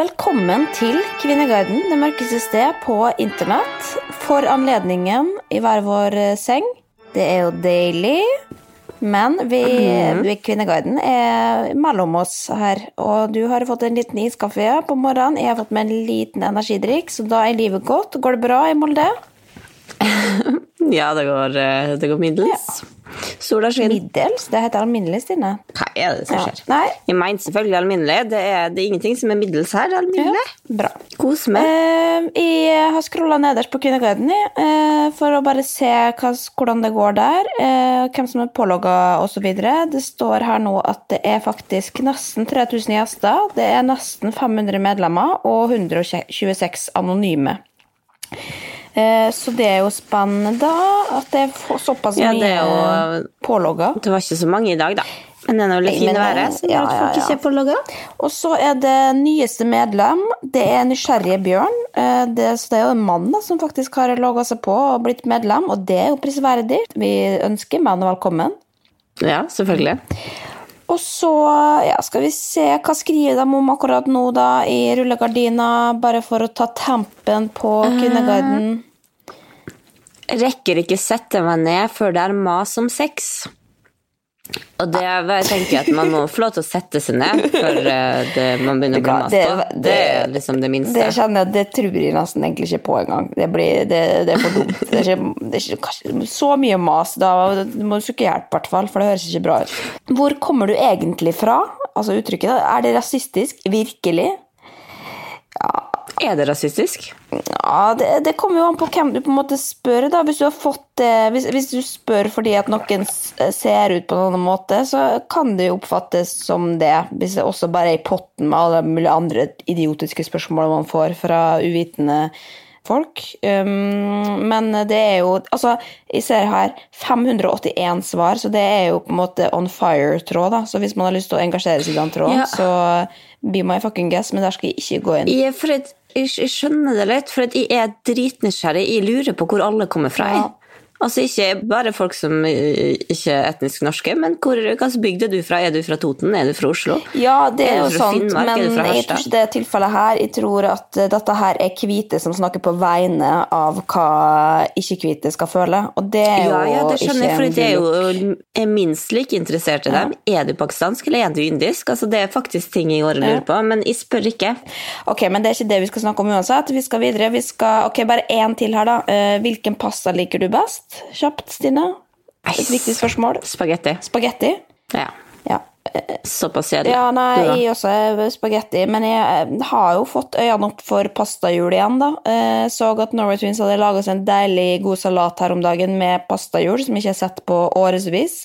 Velkommen til Kvinneguiden, det mørkeste sted på internett. For anledningen i hver vår eh, seng. Det er jo deilig. Men vi, vi Kvinneguiden er mellom oss her. Og du har fått en liten iskaffe på morgenen. Jeg har fått meg en liten energidrikk, så da er livet godt. Går det bra i Molde? Ja, det går, eh, det går middels. Sola skinner. Middels? Det heter alminnelig, Stine. Hva er det som Ja. skjer? Nei, Jeg mener selvfølgelig alminnelig. Det er, det er ingenting som er middels her. Alminnelig. Ja. bra. Kos meg. Eh, jeg har scrolla nederst på Kvinneguiden eh, for å bare se hva, hvordan det går der. Eh, hvem som er pålogga osv. Det står her nå at det er faktisk nesten 3000 gjester. Det er nesten 500 medlemmer og 126 anonyme. Eh, så det er jo spennende da, at det er såpass Ja, mye det er jo- pålogga. Det var ikke så mange i dag, da. Men det er nå litt fint været, så det ja, at folk ja, ikke er pålogga. Og så er det nyeste medlem. Det er Nysgjerrige Bjørn. Eh, Det, så det er jo en mann da, som faktisk har logga seg på og blitt medlem, og det er jo prisverdig. Vi ønsker mannen velkommen. Ja, selvfølgelig. Og så ja, skal vi se hva skriver de om akkurat nå, da, i rullegardina, bare for å ta tempen på Kvinneguiden. Rekker ikke sette meg ned før det er mas om sex. Og det jeg tenker jeg at man må få lov til å sette seg ned før eh, det, man begynner å bli mas på. Det er liksom det minste. Det kjenner jeg, det tror jeg nesten egentlig ikke på engang. Det, blir, det, det er for dumt. Det er ikke, det er ikke så mye mas. Da må du søke hjelp, i hvert fall, for det høres ikke bra ut. Hvor kommer du egentlig fra? Altså uttrykket. da. Er det rasistisk? Virkelig? Er det rasistisk? Ja, det, det kommer jo an på hvem du på en måte spør. da. Hvis du fått hvis, hvis du spør fordi at noen ser ut på en annen måte, så kan det jo oppfattes som det. Hvis det også bare er i potten med alle mulige andre idiotiske spørsmål man får fra uvitende folk. Um, men det er jo Altså, jeg ser her 581 svar, så det er jo på en måte on fire-tråd, da. Så hvis man har lyst til å engasjere seg i den tråden, Ja. så be my fucking guess, men der skal jeg ikke gå inn. Jeg, for jeg, jeg skjønner det litt, for jeg er dritnysgjerrig. Jeg lurer på hvor alle kommer fra. Ja. Altså Ikke bare folk som ikke er etnisk norske, men hvor, hvilken bygd er du fra? Er du fra Toten? Er du fra Oslo? Ja, det er, Er jo sant, Finnmark? Men jeg tror ikke det er tilfellet her. Jeg tror at dette her er hvite som snakker på vegne av hva ikke-hvite skal føle. Og det er jo Ja, ja, det skjønner jeg, for det er jo er minst like interessert i dem. Er du pakistansk, eller er du indisk? Altså, det er faktisk ting jeg går og lurer på, men jeg spør ikke. Ok, men det er ikke det vi skal snakke om uansett. Vi skal videre. Vi skal, ok, Bare én til her, da. Hvilken pasta liker du best? Kjapt, Stine. Et viktig spørsmål. Spagetti. Spagetti? Ja. Ja. Såpass kjedelig. Ja, nei, jeg også er spagetti, men jeg eh, har jo fått øynene opp for pastahjul igjen, da. Jeg Så at Norway Twins hadde laget seg en deilig god salat her om dagen med pastahjul, som jeg ikke har sett på årevis.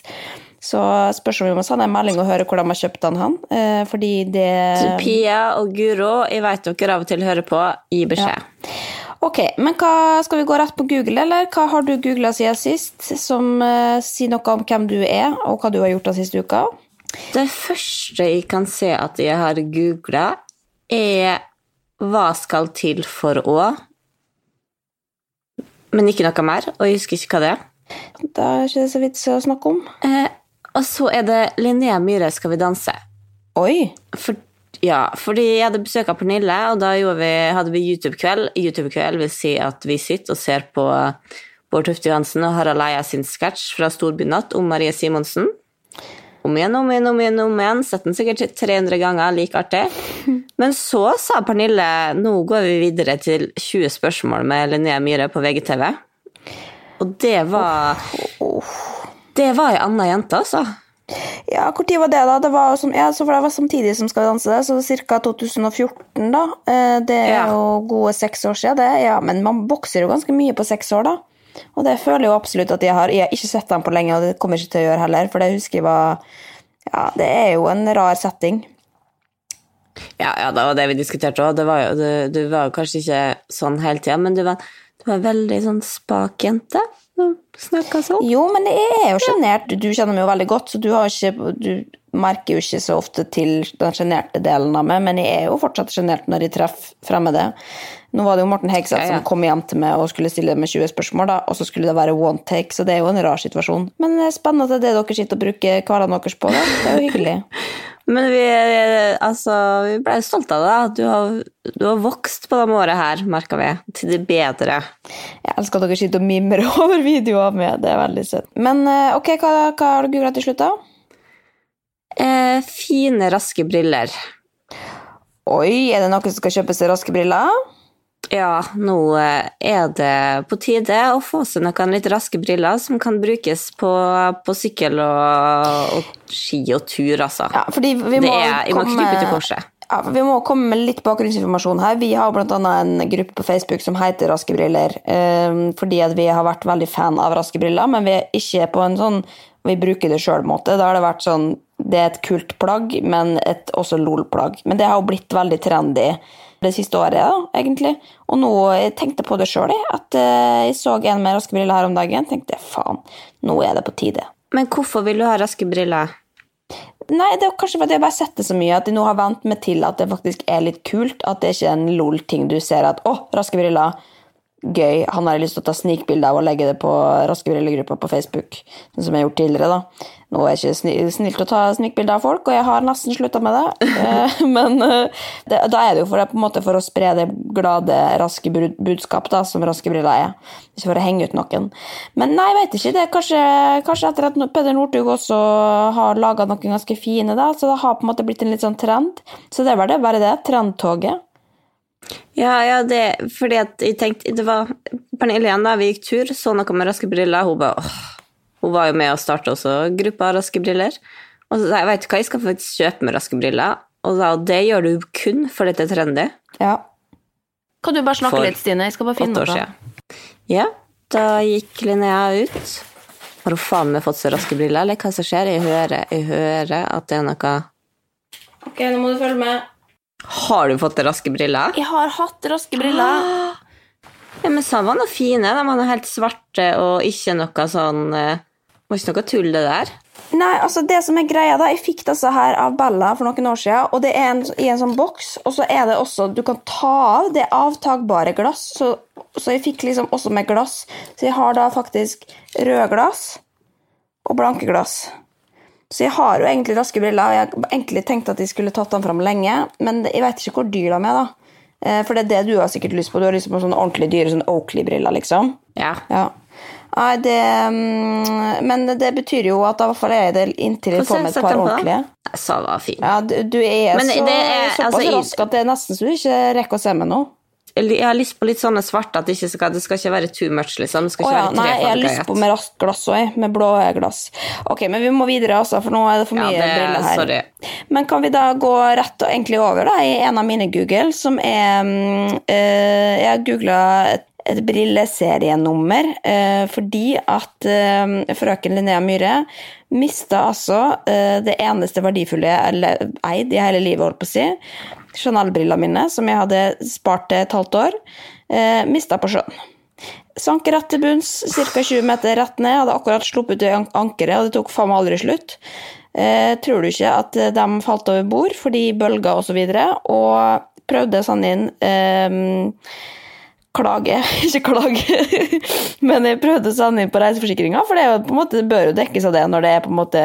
Så spørs om vi må sende en melding og høre hvor de har kjøpt den hen, eh, fordi det Pia og Guro, jeg vet dere av og til hører på, gi beskjed. Ok, men hva, skal vi gå rett på Google, eller hva har du googla siden sist, som uh, sier noe om hvem du er, og hva du har gjort den siste uka? Det første jeg kan se at jeg har googla, er hva skal til for å Men ikke noe mer, og jeg husker ikke hva det er. Da er ikke det så vits å snakke om. Eh, og så er det Linnea Myhre Skal vi danse. Oi! For, ja, fordi jeg hadde besøk av Pernille, og da vi, hadde vi YouTube-kveld. YouTube-kveld vil si at vi sitter og ser på Bård Tufte Johansen og Harald Eia sin sketsj fra Storbynatt om Marie Simonsen. Om igjen, om igjen, om igjen, om igjen. Sett den sikkert 300 ganger, like artig. Men så sa Pernille nå går vi videre til 20 spørsmål med Linnea Myhre på VGTV. Og det var Det var ei anna jente, altså. Ja, hvor tid var det, da? Det var, som, ja, det var samtidig som Skal vi danse, det, så ca. 2014, da. Eh, det er Ja. jo gode seks år siden, det. Ja, men man bokser jo ganske mye på seks år, da. Og det føler jeg jo absolutt at jeg har. Jeg har ikke sett dem på lenge, og det kommer jeg ikke til å gjøre heller, for det husker jeg var Ja, det er jo en rar setting. Ja, ja, det var det vi diskuterte òg. Det var du, du var jo kanskje ikke sånn hele tida, men du var, du var veldig sånn spak jente. Du snakka sånn. Jo, men jeg er jo sjenert. Du kjenner meg jo veldig godt, så du, har ikke, du merker jo ikke så ofte til den sjenerte delen av meg, men jeg er jo fortsatt sjenert når jeg treffer fremmede. Nå var det jo Morten Hegseth Ja, ja. som kom hjem til meg og skulle stille meg 20 spørsmål, da, og så skulle det være one take, så det er jo en rar situasjon. Men det er spennende at det er det dere sitter og bruker hverdagen deres på, da. Det er jo hyggelig. Men vi, altså, vi ble stolte av deg. Du har, du har vokst på de årene her, merka vi. Til det bedre. Jeg elsker at dere sitter og mimrer over videoer med, det er veldig søtt. Men eh, ok, hva, hva har du googla til slutt, da? Eh, fine, raske briller. Oi, er det noen som skal kjøpe seg raske briller? Ja, nå eh, er det på tide å få seg noen litt raske briller som kan brukes på, på sykkel og, og ski og tur, altså. Ja, fordi vi må er, må krype til korset. Ja, Vi må komme med litt bakgrunnsinformasjon her. Vi har bl.a. en gruppe på Facebook som heter Raske briller. eh, fordi vi har vært veldig fan av raske briller, men vi er ikke på en sånn vi bruker det sjøl-måte. Da har det vært sånn Det er et kult plagg, men et også lol-plagg. Men det har jo blitt veldig trendy det siste året, da, egentlig. Og nå jeg tenkte på det sjøl, jeg. At eh, jeg så en med raske briller her om dagen. tenkte jeg, faen, nå er det på tide. Men hvorfor vil du ha raske briller? Nei, det er kanskje fordi jeg bare har sett det så mye at jeg nå har vent meg til at det faktisk er litt kult. At det ikke er en lol-ting du ser at 'Å, raske briller'. Gøy. Han har jeg lyst til å ta snikbilde av og legge det på Raske briller-gruppa på Facebook. Sånn som jeg har gjort tidligere, da. Nå er det ikke sni- snilt å ta snikbilder av folk, og jeg har nesten slutta med det. Eh, Men eh, det, da er det jo for, en måte for å spre det glade, raske budskap da, som raske briller er. Ikke for å henge ut noen. Men nei, jeg vet ikke. Det er kanskje, kanskje etter at Peder Northug også har laga noen ganske fine, da, så det har på en måte blitt en litt sånn trend. Så det var det, bare det. Trendtoget. Ja, ja, det fordi at jeg tenkte Det var Pernille igjen, da. Vi gikk tur, så noe med raske briller. Hun bare åh. Hun var jo med og starta også gruppa Raske briller. Og så sa jeg, vet du hva, jeg skal faktisk kjøpe med raske briller. Og da, det gjør du kun fordi det er trendy. Ja. Kan du bare snakke For litt, Stine? Jeg skal bare finne noe. siden. Ja, da gikk Linnea ut. Har hun faen meg fått seg raske briller, eller hva som skjer? Jeg hører, jeg hører at det er noe Ok, nå må du følge med. Har du fått raske briller? Jeg har hatt raske briller. Ja, men så var noe fine. De var noe helt svarte og ikke noe sånn eh, Var ikke noe tull, det der. Nei, altså det som er greia da, Jeg fikk disse her av Bella for noen år siden, og det er en, i en sånn boks. Og så er det også Du kan ta av det avtagbare glass, så, så jeg fikk liksom også med glass. Så jeg har da faktisk rød glass og blanke glass. Så jeg har jo egentlig raske briller, og jeg egentlig tenkt at jeg skulle tatt dem fram lenge, men jeg vet ikke hvor dyr de er, da. Eh, For det er det du har sikkert lyst på. Du har lyst på sånne ordentlig dyre sånn Oakley-briller, liksom. Ja. Ja. Nei, det mm, Men det betyr jo at da hvert fall er det inntil jeg får med et par ordentlige. Jeg sa det var fint. Ja, du, du er Men så, er- såpass altså, rask at det er nesten så du ikke rekker å se meg nå. Jeg har lyst på litt sånne svarte, at det ikke skal, det skal ikke være too much, liksom. Det skal ikke oh, ja, være nei, jeg har lyst på med raskt glass òg, med blå glass. Ok, men vi må videre, altså, for nå er det for Ja, mye det- briller her. sorry. Men kan vi da gå rett og egentlig over da, i en av mine Google, som er eh, Jeg har googla et, et brilleserienummer eh, fordi at eh, frøken Linnea Myhre mista altså eh, det eneste verdifulle jeg le- eid i hele livet, holdt på å si. Chanel-brillene mine, som jeg hadde spart til et halvt år, eh, mista på sjøen. Sank rett til bunns, ca. 20 meter rett ned. Hadde akkurat sluppet ut an- ankeret, og det tok faen meg aldri slutt. Eh, tror du ikke at eh, de falt over bord fordi bølger og så videre, og prøvde sånn inn eh, klage, ikke klage, men jeg prøvde å sende inn på reiseforsikringa, for det, på en måte, det bør jo dekkes av det når det er på en måte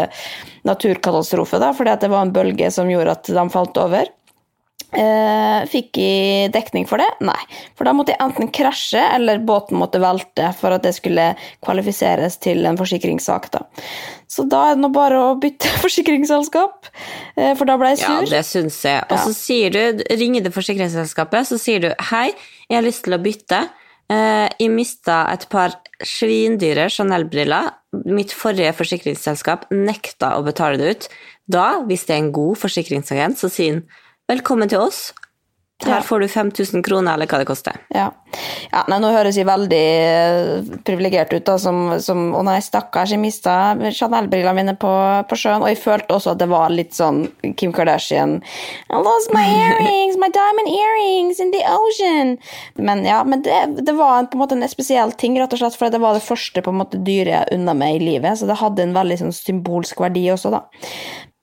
naturkatastrofe, da, fordi at det var en bølge som gjorde at de falt over. Eh, fikk jeg dekning for det? Nei. For da måtte jeg enten krasje, eller båten måtte velte for at det skulle kvalifiseres til en forsikringssak. da. Så da er det nå bare å bytte forsikringsselskap, eh, for da ble jeg sur. Ja, det syns jeg. Og så sier du, ringer du forsikringsselskapet, så sier du hei, jeg har lyst til å bytte. Eh, jeg mista et par svindyre Chanel-briller. Mitt forrige forsikringsselskap nekta å betale det ut. Da, hvis det er en god forsikringsagent, så sier han velkommen til oss. Her får du 5000 kroner, eller hva det koster. Ja. ja nei, nå høres jeg veldig uh, privilegert ut, da, som, som Å nei, stakkars, jeg mista Chanel-brillene mine på, på, sjøen. Og jeg følte også at det var litt sånn Kim Kardashian I lost my earrings, my diamond earrings in the ocean. Men ja, men det, det var en, på en måte en spesiell ting, rett og slett, for det var det første på en måte dyret unna meg i livet. Så det hadde en veldig sånn symbolsk verdi også, da.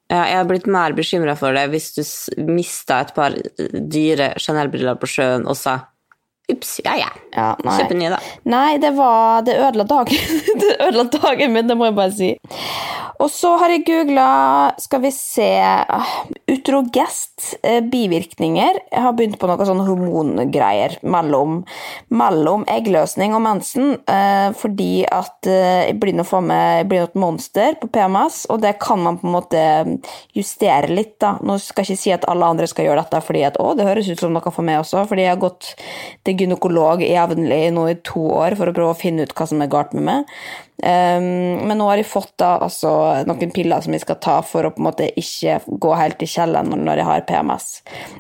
Ja, jeg har blitt mer bekymra for det hvis du mista et par dyre Chanel-briller på sjøen og sa Ups, ja ja. ja Kjøp en ny, da. Nei, det var Det ødela dagen. det ødela dagen min, det må jeg bare si. Og så har jeg googla Skal vi se Utrogest, eh, bivirkninger. Jeg har begynt på noe sånn hormongreier mellom, mellom eggløsning og mensen. Eh, fordi at eh, jeg blir nå for meg et monster på PMS, og det kan man på en måte justere litt. da. Nå skal jeg ikke si at alle andre skal gjøre dette fordi at å, det høres ut som noe for meg også, fordi jeg har gått til gynekolog jevnlig nå i to år for å prøve å finne ut hva som er galt med meg. Um, men nå har jeg fått da altså noen piller som jeg skal ta for å på en måte ikke gå helt i kjelleren når jeg har PMS.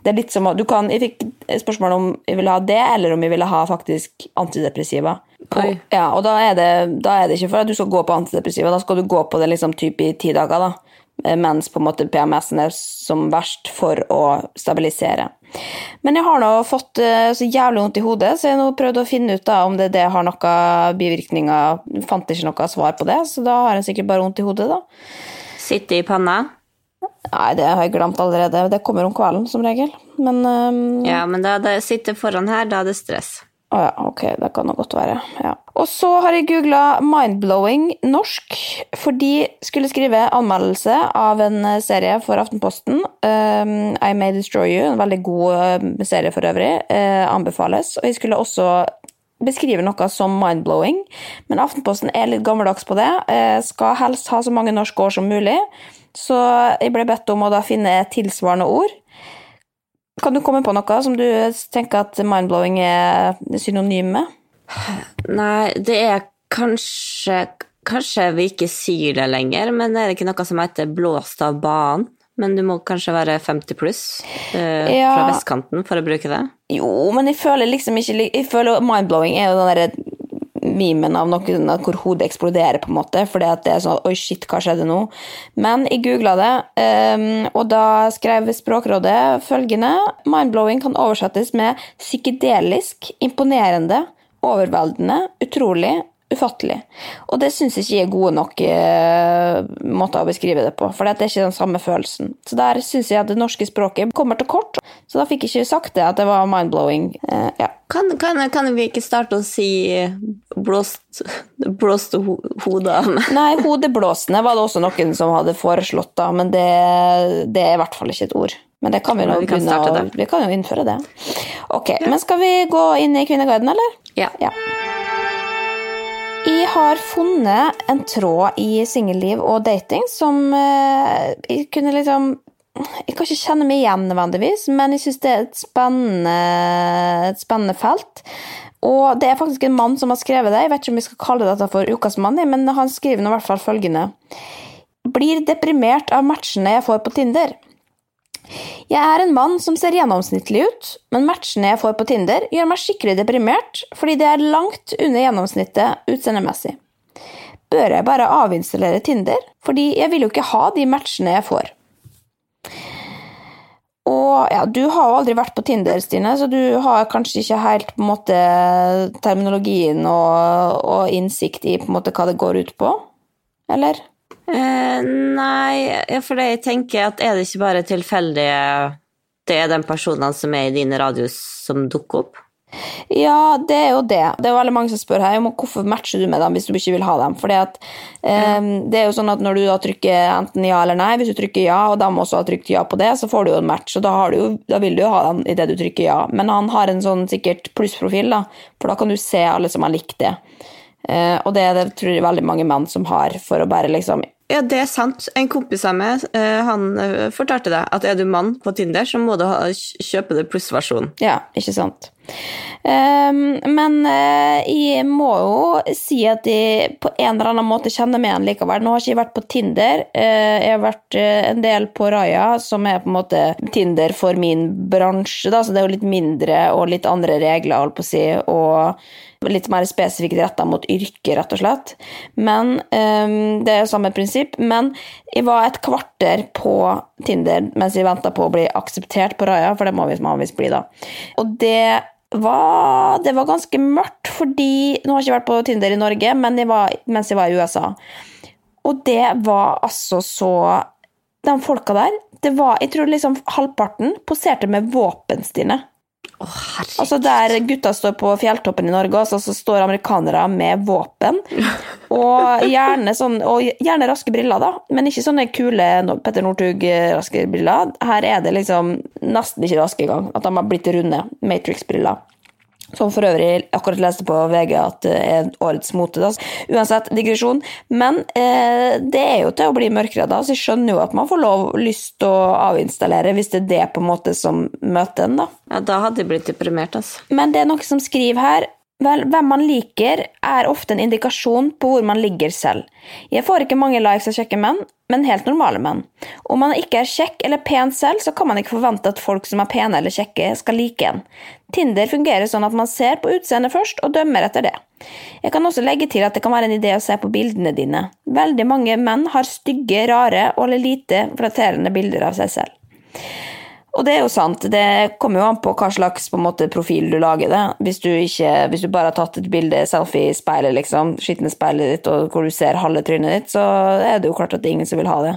Det er litt som, du kan, Jeg fikk spørsmål om jeg ville ha det, eller om jeg ville ha faktisk antidepressiva. På, ja, og da er, det, da er, det, ikke for at du skal gå på antidepressiva, da skal du gå på det liksom type i ti dager. da. Eh, mens på en måte PMS-en er som verst for å stabilisere. Men jeg har nå fått eh, så jævlig vondt i hodet, så jeg har nå prøvd å finne ut da om det, det har noen bivirkninger. Fant ikke noe svar på det, så da har jeg sikkert bare vondt i hodet, da. Sitte i panna? Nei, det har jeg glemt allerede. Det kommer om kvelden, som regel. Men um... Ja, men da det sitter foran her, da er det stress. Å ja, ok, det kan det godt være. Ja. Og så har jeg googla 'mindblowing norsk', for de skulle skrive anmeldelse av en eh, serie for Aftenposten. Um, 'I May Destroy You', en veldig god uh, serie for øvrig. Uh, anbefales. Og jeg skulle også beskrive noe som mindblowing, men Aftenposten er litt gammeldags på det. Uh, skal helst ha så mange norske år som mulig, så jeg ble bedt om å da finne tilsvarende ord. Kan du komme på noe som du tenker at mindblowing er synonym med? Nei, det er kanskje Kanskje vi ikke sier det lenger, men er det ikke noe som heter 'blåst av banen'? Men du må kanskje være 50 pluss uh, ja. fra vestkanten for å bruke det? Jo, men jeg føler liksom ikke Jeg føler mindblowing er jo den derre memen av noen hvor hodet eksploderer, på en måte, at det er sånn Oi, shit, hva skjedde nå? Men jeg googla det, um, og da skrev Språkrådet følgende Mindblowing kan oversettes med psykedelisk, imponerende, overveldende, utrolig, ufattelig. Og det syns jeg ikke er gode nok eh, måter å beskrive det på, for det er ikke den samme følelsen. Så der syns jeg at det norske språket kommer til kort, så da fikk jeg ikke sagt det, at det var mind-blowing. Eh, ja. kan, kan, kan, vi ikke starte å si blåst, blåste ho hodet av meg? Nei, hodeblåsende var det også noen som hadde foreslått, da, men det, det er i hvert fall ikke et ord. Men det kan vi, nå vi, kan begynne, vi kan jo innføre det. Ok, ja. Men skal vi gå inn i Kvinneguiden, eller? Ja. ja. Jeg har funnet en tråd i singelliv og dating som eh, jeg kunne liksom Jeg kan ikke kjenne meg igjen nødvendigvis, men jeg syns det er et spennende, et spennende felt. Og det er faktisk en mann som har skrevet det. Jeg vet ikke om vi skal kalle dette for Ukas mann, men han skriver nå i hvert fall følgende. Blir deprimert av matchene jeg får på Tinder. Jeg er en mann som ser gjennomsnittlig ut, men matchene jeg får på Tinder, gjør meg skikkelig deprimert fordi det er langt under gjennomsnittet utseendemessig. Bør jeg bare avinstallere Tinder? Fordi jeg vil jo ikke ha de matchene jeg får. Og ja, du har jo aldri vært på Tinder, Stine, så du har kanskje ikke helt på en måte terminologien og, og innsikt i på en måte hva det går ut på? Eller? Eh, nei, for jeg tenker at er det ikke bare tilfeldige Det er de personene som er i din radius, som dukker opp? Ja, det er jo det. Det er veldig mange som spør her om hvorfor matcher du med dem hvis du ikke vil ha dem. Fordi at um, det er jo sånn at Når du da trykker enten ja eller nei, hvis du trykker ja, og de også har trykt ja på det, så får du jo en match, og da, du jo, da vil du jo ha dem idet du trykker ja. Men han har en sånn sikkert plussprofil, da, for da kan du se alle som har likt det. Uh, og det er det tror jeg veldig mange menn som har, for å bare liksom ja, det er sant. En kompis av meg eh, han eh, fortalte deg at er du mann på Tinder, så må du kjøpe det plussversjonen. Ja, ikke sant. Um, men uh, jeg må jo si at jeg på en eller annen måte kjenner meg igjen likevel. Nå har ikke jeg vært på Tinder. Uh, jeg har vært uh, en del på Raya, som er på en måte Tinder for min bransje. Da, så det er jo litt mindre og litt andre regler, holdt på å si. og litt mer spesifikt retta mot yrket, rett og slett. Men um, Det er jo samme prinsipp. Men jeg var et kvarter på Tinder mens jeg venta på å bli akseptert på Raja, for det må vi vanligvis bli, da. Og det var, det var ganske mørkt, fordi Nå har jeg ikke vært på Tinder i Norge, men jeg var, mens jeg var i USA. Og det var altså så De folka der det var, Jeg tror liksom halvparten poserte med våpen sine. Oh, altså Der gutta står på fjelltoppen i Norge, og så står amerikanere med våpen. Og gjerne, sånn, og gjerne raske briller, da. Men ikke sånne kule Petter Northug-raske briller. Her er det liksom nesten ikke raske engang. At de har blitt runde. Matrix-briller. Som for øvrig akkurat leste på VG at det er årets mote. Da. Uansett, digresjon. Men eh, det er jo til å bli mørkere da, så jeg skjønner jo at man får lov lyst til å avinstallere hvis det er det på en måte som møter en, da. Ja, da hadde jeg blitt deprimert, altså. Men det er noe som skriver her Vel, hvem man liker, er ofte en indikasjon på hvor man ligger selv. Jeg får ikke mange likes av kjekke menn, men helt normale menn. Om man ikke er kjekk eller pen selv, så kan man ikke forvente at folk som er pene eller kjekke, skal like en. Tinder fungerer sånn at man ser på utseendet først, og dømmer etter det. Jeg kan også legge til at det kan være en idé å se på bildene dine. Veldig mange menn har stygge, rare og lite flatterende bilder av seg selv. Og det er jo sant, det kommer jo an på hva slags på måte, profil du lager det. Hvis du, ikke, hvis du bare har tatt et bilde, selfie i speilet, liksom, skitne speilet ditt, og hvor du ser halve trynet ditt, så er det jo klart at det er ingen som vil ha det.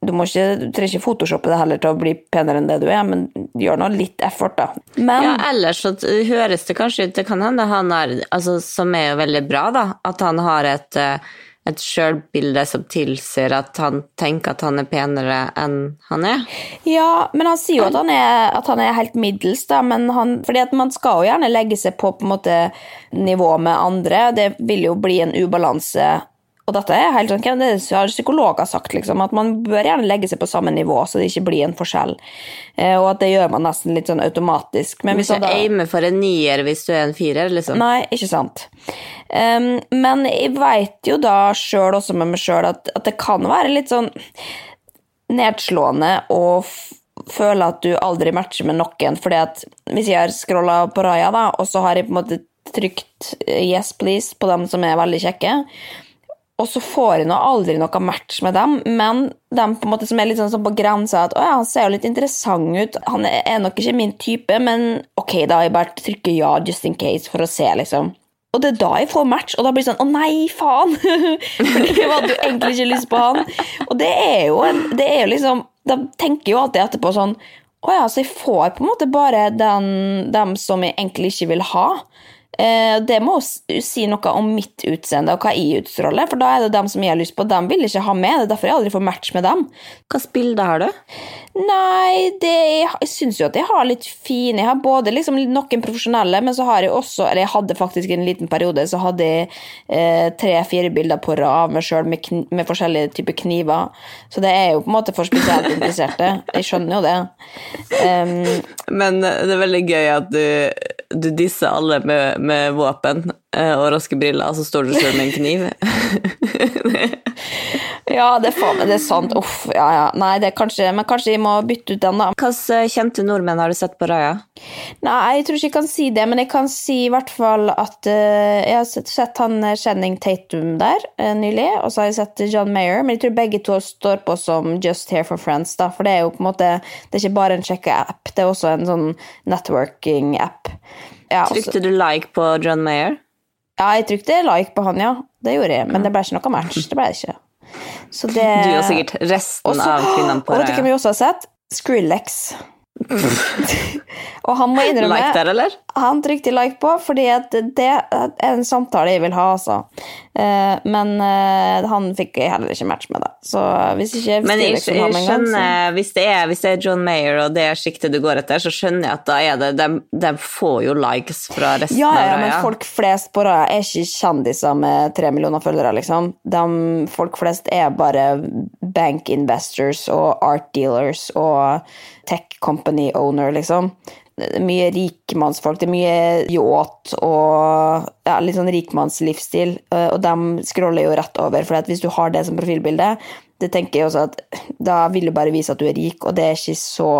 Du, ikke, du trenger ikke photoshoppe det heller til å bli penere enn det du er, men gjør nå litt effort, da. Men, ja, ellers så høres det kanskje ut Det kan hende han er altså, Som er jo veldig bra, da. At han har et uh et sjølbilde som tilsier at han tenker at han er penere enn han er. Ja, men han sier jo at han er, at han er helt middels, da. Men han, fordi at man skal jo gjerne legge seg på, på en måte, nivå med andre. Det vil jo bli en ubalanse og dette er helt sånn, det har psykologer sagt, liksom, at man bør gjerne legge seg på samme nivå, så det ikke blir en forskjell. Eh, og at det gjør man nesten litt sånn automatisk. Men hvis du ikke aime for en nier hvis du er en firer, liksom? Nei, ikke sant. Um, men jeg veit jo da sjøl, også med meg sjøl, at, at, det kan være litt sånn nedslående å føle at du aldri matcher med noen, fordi at hvis jeg har scrolla på Raja, da, og så har jeg på en måte trykt yes please på dem som er veldig kjekke, og så får jeg nå aldri noe match med dem, men de en som er litt sånn, på grensa at å ja, han ser jo litt interessant ut, han er nok ikke min type, men ok, da jeg bare trykker ja just in case for å se, liksom. Og det er da jeg får match, og da blir det sånn å nei, faen! For jeg hadde jo egentlig ikke lyst på han. Og det er jo, det er jo liksom Da tenker jo alltid etterpå sånn å ja, så jeg får på en måte bare den, dem som jeg egentlig ikke vil ha. Eh, det må si noe om mitt utseende og hva jeg utstråler, for da er det dem som jeg har lyst på. Dem vil jeg ikke ha med, det er derfor jeg aldri får match med dem. Hvilke bilde har du? Nei, det, jeg syns jo at jeg har litt fine Jeg har både liksom noen profesjonelle, men så har jeg også Eller jeg hadde faktisk en liten periode så hadde jeg eh, tre-fire bilder på rad av meg sjøl med, med, forskjellige typer kniver. Så det er jo på en måte for spesielt interesserte. Jeg skjønner jo det. Um, men det er veldig gøy at du, du disser alle med med våpen eh, og raske briller, så står du selv med en kniv. ja, det faen, det er sant. Uff, ja, ja. Nei, det er kanskje, men kanskje vi må bytte ut den, da. Hvilke kjente nordmenn har du sett på Raja? Nei, jeg tror ikke jeg kan si det, men jeg kan si i hvert fall at uh, jeg har sett, sett han Shenning Tatum der uh, nylig, og så har jeg sett John Mayer, men jeg tror begge to står på som Just Here for Friends, da, for det er jo på en måte Det er ikke bare en sjekke-app, det er også en sånn networking-app. Ja, Trykte du like på John Mayer? Ja, jeg trykte like på han, ja. Det gjorde jeg, men det ble ikke noe match. Det ble det ikke. Det... Du og sikkert resten også, av kvinnene på. Og vet du hvem vi også har sett? Skrillex. og han må innrømme Like der, eller? Han trykte like på, fordi det er en samtale jeg vil ha, altså. Eh, men eh, han fikk heller ikke match med det. Så hvis ikke Men jeg, jeg, jeg skjønner, hvis det, er, hvis det er John Mayer og det sjiktet du går etter, så skjønner jeg at da er det De, de får jo likes fra resten ja, av ja, men folk flest på Raja er ikke kjendiser med tre millioner følgere, liksom. De, folk flest er bare bank investors og art dealers og tech company owner, liksom. Det er mye rikmannsfolk, det er mye yacht og ja, litt sånn rikmannslivsstil, eh, og de scroller jo rett over, for at hvis du har det som profilbilde, det tenker jeg også at da vil du bare vise at du er rik, og det er ikke så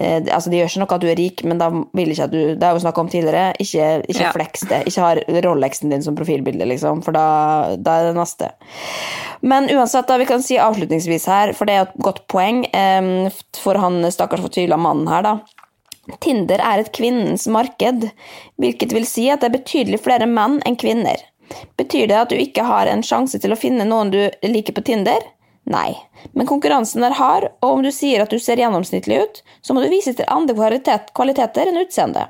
Eh, altså Det gjør ikke noe at du er rik, men da vil ikke at du Det har vi snakka om tidligere. Ikke, ikke Ja. flex det. Ikke ha Rolexen din som profilbilde, liksom, for da, da er det neste. Men uansett, da, vi kan si avslutningsvis her, for det er et godt poeng eh, for han stakkars fortvila mannen her, da. Tinder er et kvinnens marked, hvilket vil si at det er betydelig flere menn enn kvinner. Betyr det at du ikke har en sjanse til å finne noen du liker på Tinder? Nei, men konkurransen er hard, og om du sier at du ser gjennomsnittlig ut, så må du vise til andre kvalitet, kvaliteter enn utseende.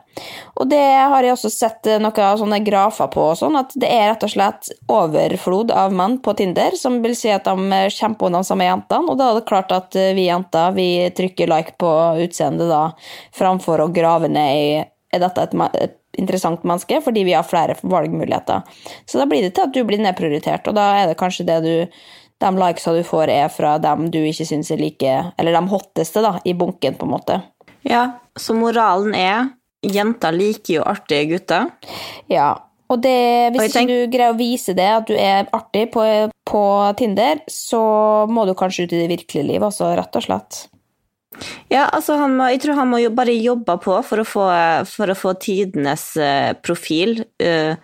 Og det har jeg også sett eh, noen sånne grafer på, sånn, at det er rett og slett overflod av menn på Tinder, som vil si at de eh, kjemper om de samme jentene, og da er det klart at eh, vi jenter vi trykker like på utseendet da, framfor å grave ned i er dette et, et interessant menneske, fordi vi har flere valgmuligheter. Så da blir det til at du blir nedprioritert, og da er det kanskje det du de likesa du får, er fra dem du ikke syns er like Eller de hotteste, da, i bunken, på en måte. Ja, så moralen er jenter liker jo artige gutter. Ja. Og det, hvis og ikke tenk- du greier å vise det, at du er artig på, på Tinder, så må du kanskje ut i det virkelige liv altså, rett og slett. Ja, altså han må, jeg tror han må jo bare jobbe på for å få, for å få tidenes eh, profil. eh,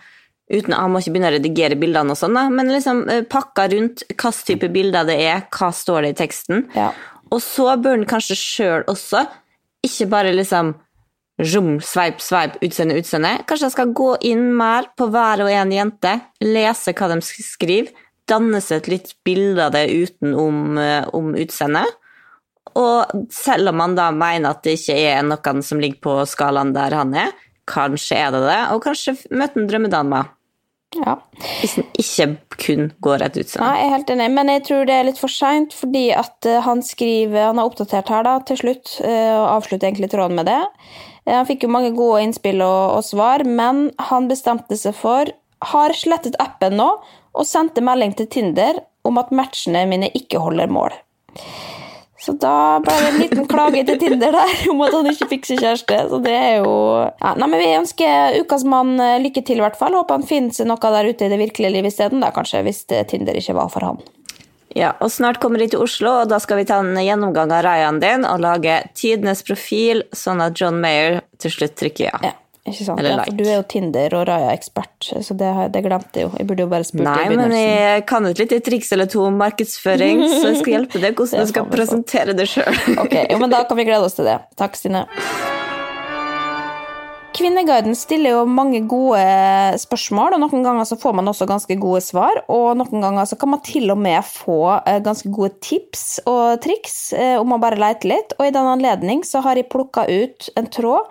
uten, han må ikke begynne å redigere bildene og sånn, da, men liksom eh, pakka rundt hvilken type bilder det er, hva står det i teksten. Ja. Og så bør han kanskje sjøl også, ikke bare liksom zoom, sveip, sveip, utseende, utseende. Kanskje han skal gå inn mer på hver og en jente, lese hva de sk- skriver, danne seg et litt bilde av det utenom eh, om utseendet. Og selv om han da mener at det ikke er noen som ligger på skalaen der han er, kanskje er det det, og kanskje møte en drømmedame. Ja. Hvis den ikke kun går et utseende. Nei, jeg er helt enig, men jeg tror det er litt for seint, fordi at eh, han skriver Han har oppdatert her, da, til slutt, eh, og avslutter egentlig tråden med det. Eh, Han fikk jo mange gode innspill og, og svar, men han bestemte seg for Har slettet appen nå, og sendte melding til Tinder om at matchene mine ikke holder mål. Så da ble det en liten klage til Tinder der om at han ikke fikk seg kjæreste. Så det er jo ja, Nei, men Vi ønsker ukas mann eh, lykke til, i hvert fall. Håper han finner noe der ute i det virkelige livet isteden, kanskje, hvis Tinder ikke var for han. Ja, og snart kommer de til Oslo, og da skal vi ta en gjennomgang av Rayan din og lage tidenes profil, sånn at John Mayer til slutt trykker ja. Ja, ikke sant? Eller Ja, for du er jo Tinder- og Raja-ekspert, så det, det glemte jeg jo. Jeg burde jo bare spurt Nei, i begynnelsen. Nei, men jeg kan et lite triks eller to om markedsføring, så jeg skal hjelpe deg hvordan du skal presentere det sjøl. Ok, jo, men da kan vi glede oss til det. Takk, Stine. Kvinneguiden stiller jo mange gode spørsmål, og noen ganger så får man også ganske gode svar. Og noen ganger så kan man til og med få eh, ganske gode tips og triks eh, om å bare leite litt. Og i den anledning så har jeg plukka ut en tråd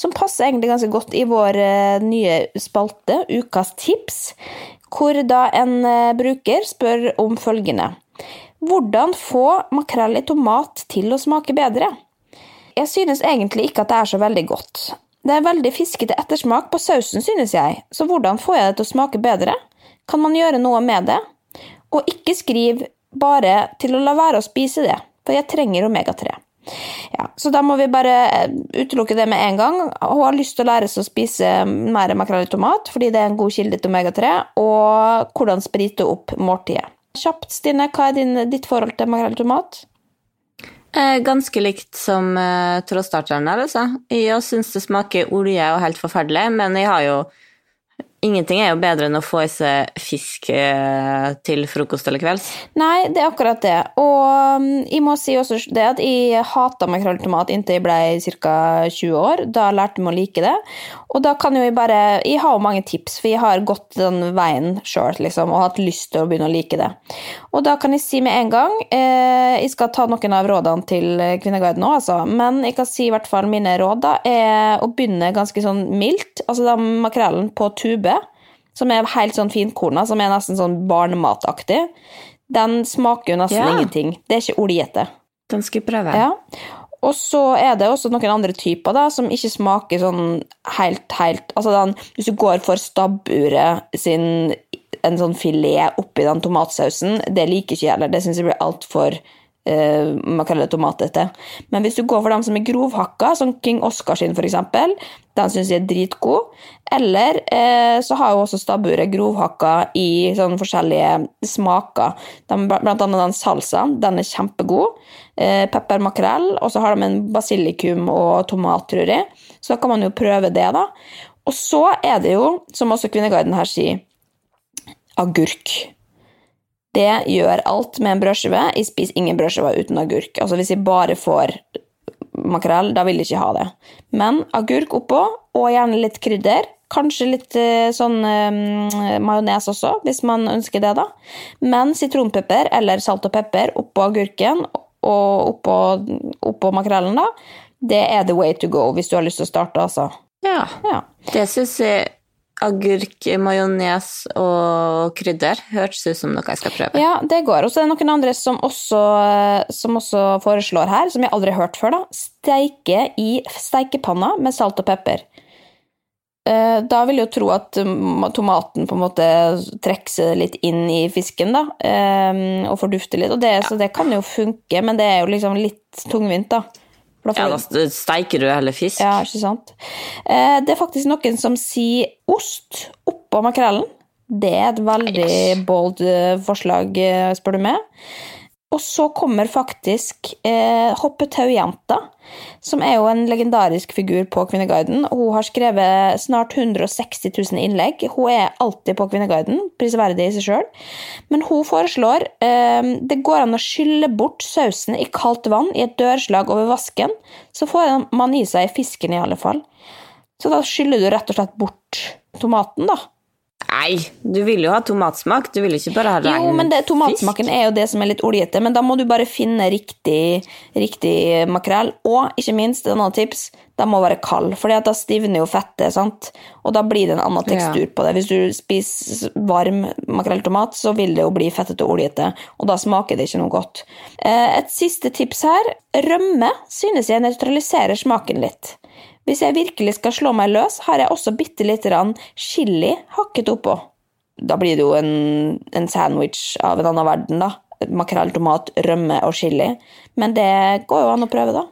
som passer egentlig ganske godt i vår eh, nye spalte, Ukas tips, hvor da en eh, bruker spør om følgende. Hvordan få makrell i tomat til å smake bedre? Jeg synes egentlig ikke at det er så veldig godt. Det er veldig fiskete ettersmak på sausen, synes jeg, så hvordan får jeg det til å smake bedre? Kan man gjøre noe med det? Og ikke skriv bare til å la være å spise det, for jeg trenger omega-3. Ja, så da må vi bare eh, utelukke det med en gang. Hun har lyst til å lære seg å spise mer makrell i tomat, fordi det er en god kilde til omega-3, og hvordan sprite opp måltidet. Kjapt, Stine, hva er din, ditt forhold til makrell i tomat? Eh, Ganske likt som uh, trådstarteren der, altså. Jeg syns det smaker olje og helt forferdelig, men jeg har jo Ingenting er jo bedre enn å få i seg fisk eh, til frokost eller kvelds. Nei, det er akkurat det. Og um, jeg må si også det at jeg hata makrelltomat tomat inntil jeg ble ca. 20 år. Da lærte jeg meg å like det. Og da kan jo jeg bare Jeg har jo mange tips, for jeg har gått den veien sjøl liksom, og hatt lyst til å begynne å like det. Og da kan jeg si med en gang eh, Jeg skal ta noen av rådene til Kvinneguiden òg, altså. Men jeg kan si i hvert fall mine råd da, er å begynne ganske sånn mildt. Altså da makrellen på tube som er helt sånn finkorna, som er nesten sånn barnemataktig, den smaker jo nesten Ja. ingenting. Det er ikke oljete. Den skal jeg prøve. Ja. Og så er det også noen andre typer da, som ikke smaker sånn helt, helt Altså den, hvis du går for stabburet sin en sånn filet oppi den tomatsausen, det liker ikke jeg heller. Det syns jeg blir altfor uh, makrell det tomatete. Men hvis du går for dem som er grovhakka, som King Oscar sin eksempel, den syns jeg er dritgod. Eller eh, så har jo også stabburet grovhakka i sånn forskjellige smaker. De, blant annet den salsaen, den er kjempegod. Eh, pepper makrell, og så har de en basilikum og tomat, tror jeg. Så da kan man jo prøve det, da. Og så er det jo, som også Kvinneguiden her sier, agurk. Det gjør alt med en brødskive. Jeg spiser ingen brødskiver uten agurk. Altså Hvis jeg bare får makrell, da vil jeg ikke ha det. Men agurk oppå, og gjerne litt krydder. Kanskje litt eh, sånn eh, majones også, hvis man ønsker det, da. Men sitronpepper eller salt og pepper oppå agurken og oppå, oppå makrellen, da. Det er the way to go hvis du har lyst til å starte, altså. Ja. Ja. Det syns jeg agurk, majones og krydder hørtes ut som noe jeg skal prøve. Ja, det går. Og så er det noen andre som også, som også foreslår her, som jeg aldri har hørt før, da. Steike i steikepanna med salt og pepper. Eh, Da vil jeg jo tro at mm, tomaten på en måte trekker seg litt inn i fisken, da, eh, og fordufter litt. Og det, Så det kan jo funke, men det er jo liksom litt tungvint, da. Da Ja, da steiker du heller fisk. ja, ikke sant? Eh, Det er faktisk noen som sier ost oppå makrellen. Det er et veldig bold eh, forslag, eh, spør du meg. Og så kommer faktisk eh, Hoppetaujenta, som er jo en legendarisk figur på Kvinneguiden. Hun har skrevet snart 160 000 innlegg. Hun er alltid på Kvinneguiden, prisverdig i seg sjøl. Men hun foreslår eh, det går an å skylle bort sausen i kaldt vann i et dørslag over vasken, så får man i seg fisken i alle fall. Så da skyller du rett og slett bort tomaten, da. Nei, du vil jo ha tomatsmak. Du vil ikke bare ha rein Jo, men det, tomatsmaken er jo det som er litt oljete, men da må du bare finne riktig, riktig makrell. Og ikke minst, et annet tips, den må være kald, for da stivner jo fettet, sant? og da blir det en annen tekstur på det. Hvis du spiser varm makrelltomat, så vil det jo bli fettete og oljete, og da smaker det ikke noe godt. Eh, Et siste tips her. Rømme synes jeg nøytraliserer smaken litt. Hvis jeg virkelig skal slå meg løs, har jeg også bitte lite grann chili hakket oppå. Da blir det jo en, en sandwich av en annen verden, da. Makrell, tomat, rømme og chili. Men det går jo an å prøve, da.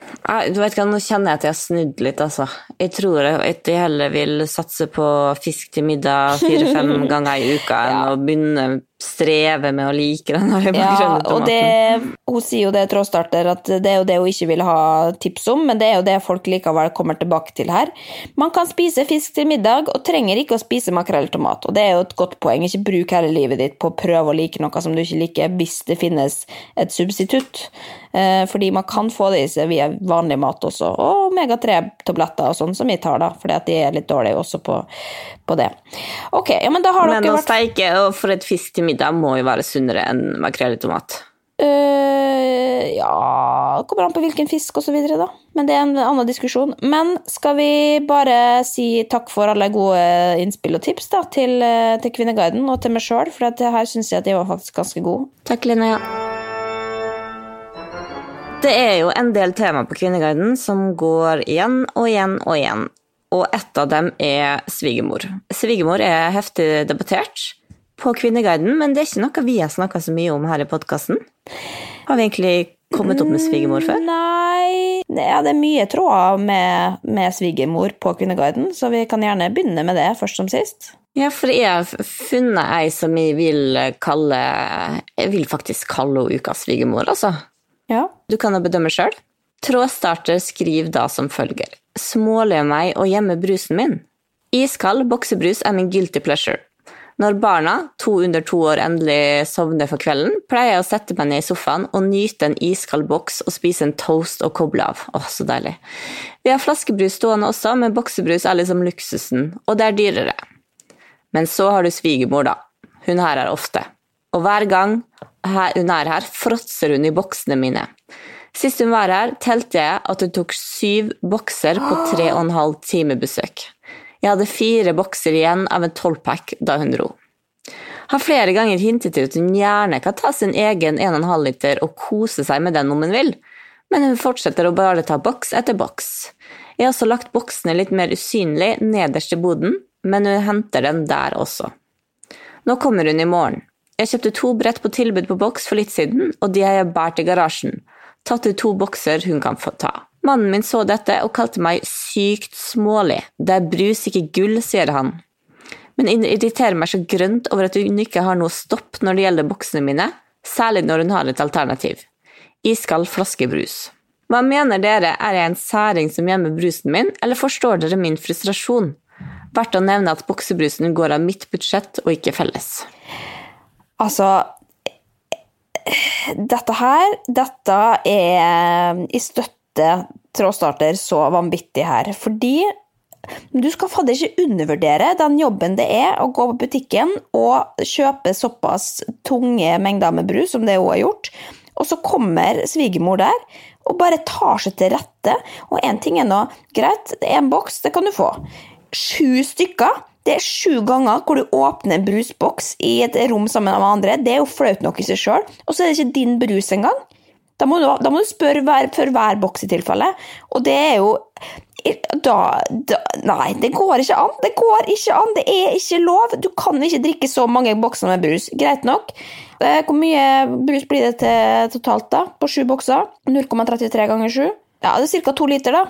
Jeg, du vet hva, Nå kjenner jeg at jeg har snudd litt, altså. Jeg tror at jeg heller vil satse på fisk til middag fire-fem ganger i uka enn å begynne streve med å like den her Ja, og det, hun sier jo det, trådstarter, at det er jo det hun ikke vil ha tips om, men det er jo det folk likevel kommer tilbake til her. Man kan spise fisk til middag, og trenger ikke å spise makrell i tomat. Og det er jo et godt poeng. Ikke bruk hele livet ditt på å prøve å like noe som du ikke liker, hvis det finnes et substitutt. Eh, fordi man kan få det i seg via vanlig mat også, og omega-3-tabletter og sånn, som vi tar, da, fordi at de er litt dårlige også på, på det. Ok, ja, men da har Men dere å steike og for et fisk til middag må jo være sunnere enn makrell i tomat. Uh, ja kommer an på hvilken fisk videre, da. Men det er en annen diskusjon. Men skal vi bare si takk for alle gode innspill og tips da, til, eh, til Kvinneguiden og til meg sjøl, for at her syns jeg at jeg var faktisk ganske god. Takk, Linnea. Det er jo en del tema på Kvinneguiden som går igjen og igjen og igjen. Og ett av dem er svigermor. Svigermor er heftig debattert på Kvinneguiden, men det er ikke noe vi har snakka så mye om her i podkasten. Har vi egentlig kommet opp med svigermor før? Nei ja, Det er mye tråder med, med svigermor på Kvinneguiden, så vi kan gjerne begynne med det først som sist. Ja, for jeg har funnet ei som jeg vil kalle Jeg vil faktisk kalle henne ukas svigermor, altså. Ja. Du kan jo bedømme sjøl. Trådstarter skriver da som følger. Småler meg og gjemmer brusen min? Iskald boksebrus er min guilty pleasure. Når barna, to under to år, endelig sovner for kvelden, pleier jeg å sette meg ned i sofaen og nyte en iskald boks og spise en toast og koble av. Åh, så deilig. Vi har flaskebrus stående også, men boksebrus er liksom luksusen, og det er dyrere. Men så har du svigermor, da. Hun her er ofte. Og hver gang hun er her, fråtser hun i boksene mine. Sist hun var her, telte jeg at hun tok syv bokser på tre og en halv time besøk. Jeg hadde fire bokser igjen av en tolvpack da hun dro. Har flere ganger hintet til at hun gjerne kan ta sin egen 1,5 liter og kose seg med den om hun vil, men hun fortsetter å bare ta boks etter boks. Jeg har også lagt boksene litt mer usynlig nederst i boden, men hun henter den der også. Nå kommer hun i morgen. Jeg kjøpte to brett på tilbud på boks for litt siden, og de har jeg båret i garasjen. Tatt ut to bokser hun kan få ta. Mannen min så dette og kalte meg sykt smålig. Det er brus, ikke gull, sier han. Men det irriterer meg så grønt over at hun ikke har noe stopp når det gjelder boksene mine, særlig når hun har et alternativ. Iskald flaske brus. Hva mener dere, er jeg en særing som gjemmer brusen min, eller forstår dere min frustrasjon? Verdt å nevne at boksebrusen går av mitt budsjett og ikke felles. Altså Dette her, dette er i støtte støtte trådstarter så vanvittig her. Fordi du skal fadder ikke undervurdere den jobben det er å gå på butikken og kjøpe såpass tunge mengder med brus som det hun har gjort. Og så kommer svigermor der og bare tar seg til rette. Og én ting er nå greit, det er en boks, det kan du få. Sju stykker. Det er sju ganger hvor du åpner en brusboks i et rom sammen med andre. Det er jo flaut nok i seg sjøl. Og så er det ikke din brus engang. Da må, du, da må du, spørre hver, for hver boks i tilfelle. Og det er jo da, da, Nei, det går ikke an. Det går ikke an. Det er ikke lov. Du kan ikke drikke så mange bokser med brus. Greit nok. Eh, hvor mye brus blir det til totalt, da? På sju bokser? 0,33 ganger 7? Ja, det er ca. to liter, da.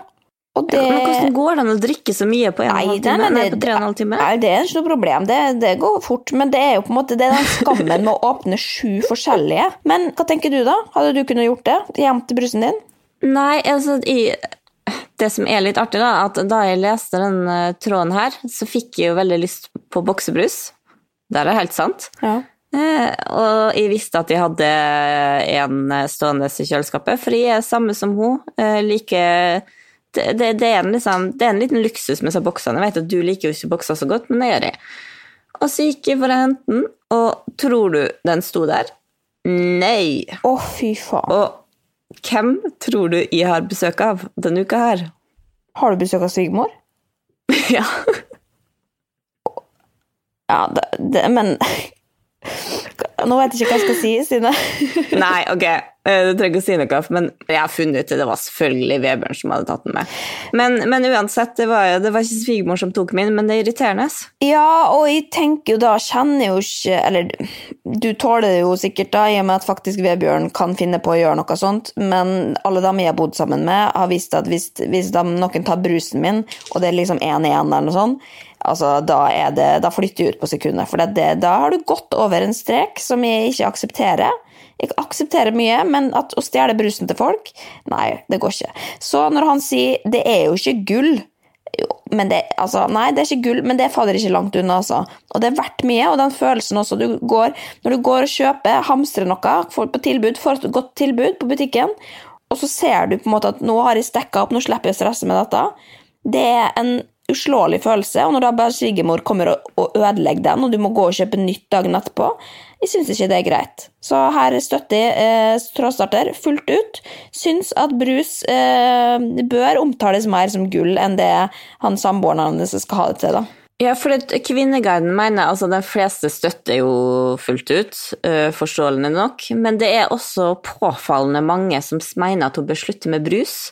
Det... Ja, men Hvordan går det an å drikke så mye på en time? Nei, det, på time? Nei, det er ikke noe problem. Det, det, går fort. Men det er jo på en måte det er den skammen med å åpne sju forskjellige. Men hva tenker du, da? Hadde du kunnet gjort det? Hjem til brusen din? Nei, altså i, Det som er litt artig, da, at da jeg leste den uh, tråden her, så fikk jeg jo veldig lyst på boksebrus. Det er helt sant. Ja. Eh, og jeg visste at jeg hadde en stående i kjøleskapet, for jeg er samme som hun. Eh, like det, det, det, er liksom, det, er en liten luksus med disse boksene. Jeg vet at du liker jo ikke bokser så godt, men det gjør jeg. Og så gikk jeg for å hente den, og tror du den sto der? Nei. Å, oh, fy faen. Og hvem tror du jeg har besøk av denne uka her? Har du besøk av svigermor? ja. ja, men Nå vet jeg ikke hva jeg skal si, Stine. Nei, ok, eh, du trenger ikke å si noe, men jeg har funnet ut det. Det var selvfølgelig Vebjørn som hadde tatt den med. Men, men uansett, det var, det var ikke svigermor som tok min, men det er irriterende. Ja, og jeg tenker jo da, kjenner jo ikke Eller du tåler det jo sikkert, da, i og med at faktisk Vebjørn kan finne på å gjøre noe sånt, men alle dem jeg har bodd sammen med, har visst at hvis, hvis de, noen tar brusen min, og det er liksom én igjen eller noe sånt altså, da, det, da, flytter jeg ut på sekundet. For det, da har du gått over en strek som jeg ikke aksepterer. Jeg aksepterer mye, men at å stjele brusen til folk, nei, det går ikke. Så når han sier 'det er jo ikke gull', men det, altså, nei, det er ikke gull, men det fader ikke langt unna. Altså. Og det er verdt mye, og den følelsen også du går, Når du går og kjøper, hamstrer noe, får på tilbud, får et godt tilbud på butikken, og så ser du på en måte at 'nå har jeg stekka opp, nå slipper jeg å stresse med dette', det er en uslåelig følelse. Og når da bare svigermor kommer og, ødelegger den, og du må gå og kjøpe nytt dagen etterpå, jeg syns ikke det er greit. Så her støtter jeg eh, trådstarter fullt ut. Syns at brus eh, bør omtales mer som gull enn det han samboeren hans skal ha det til. da. Ja, for Kvinneguiden mener altså de fleste støtter jo fullt ut, uh, forståelig nok, men det er også påfallende mange som mener at hun bør slutte med brus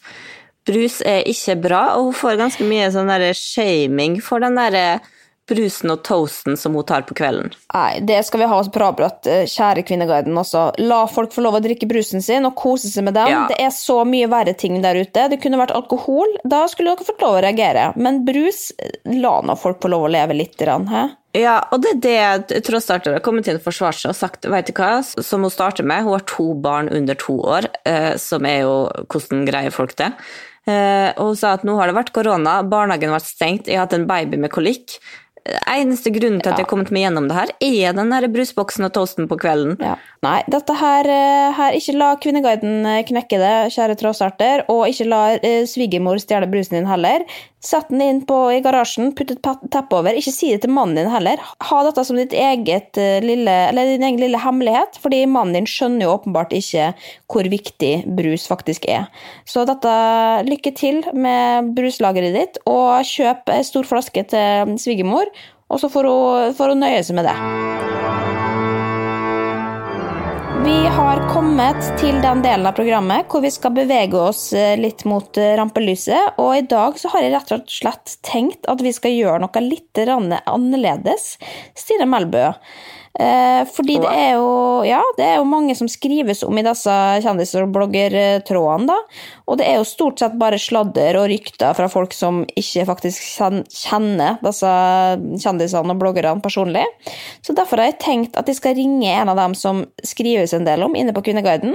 brus er ikke bra, og hun får ganske mye sånn der shaming for den der brusen og toasten som hun tar på kvelden. Nei, det skal vi ha oss bravbrått, eh, kjære Kvinneguiden også. La folk få lov å drikke brusen sin og kose seg med den. Ja. Det er så mye verre ting der ute. Det kunne vært alkohol. Da skulle dere fått lov å reagere. Men brus, la nå folk få lov å leve litt. Hæ? Ja, og det er det trådstarter har kommet inn og forsvart seg og sagt vet du hva, som hun starter med. Hun har to barn under to år, eh, som er jo Hvordan greier folk det? Eh, og hun sa at nå har det vært korona, barnehagen har vært stengt, jeg har hatt en baby med kolikk. Eneste grunnen til at jeg har kommet meg gjennom det her, er den der brusboksen og toasten på kvelden. Ja. Nei, dette her, eh, her Ikke la Kvinneguiden eh, knekke det, kjære trådstarter, og ikke la eh, svigermor stjele brusen din heller. Sett den inn på, i garasjen, putt et teppe over. Ikke si det til mannen din heller. Ha dette som eget eh, lille, din egen lille hemmelighet, fordi mannen din skjønner jo åpenbart ikke hvor viktig brus faktisk er. Så dette, lykke til med bruslageret ditt, og kjøp ei stor flaske til svigermor, og så får hun, får hun nøye seg med det. Vi har kommet til den delen av programmet hvor vi skal bevege oss eh, litt mot eh, rampelyset. Og i dag så har jeg rett og slett tenkt at vi skal gjøre noe litt annerledes. Stine Melbø. Eh, fordi det er, jo, ja, det er jo mange som skrives om i disse kjendis- og bloggertrådene, da. Og det er jo stort sett bare sladder og rykter fra folk som ikke faktisk kjenner disse kjendisene og bloggerne personlig. Så derfor har jeg tenkt at jeg skal ringe en av dem som skrives en del om inne på Kvinneguiden,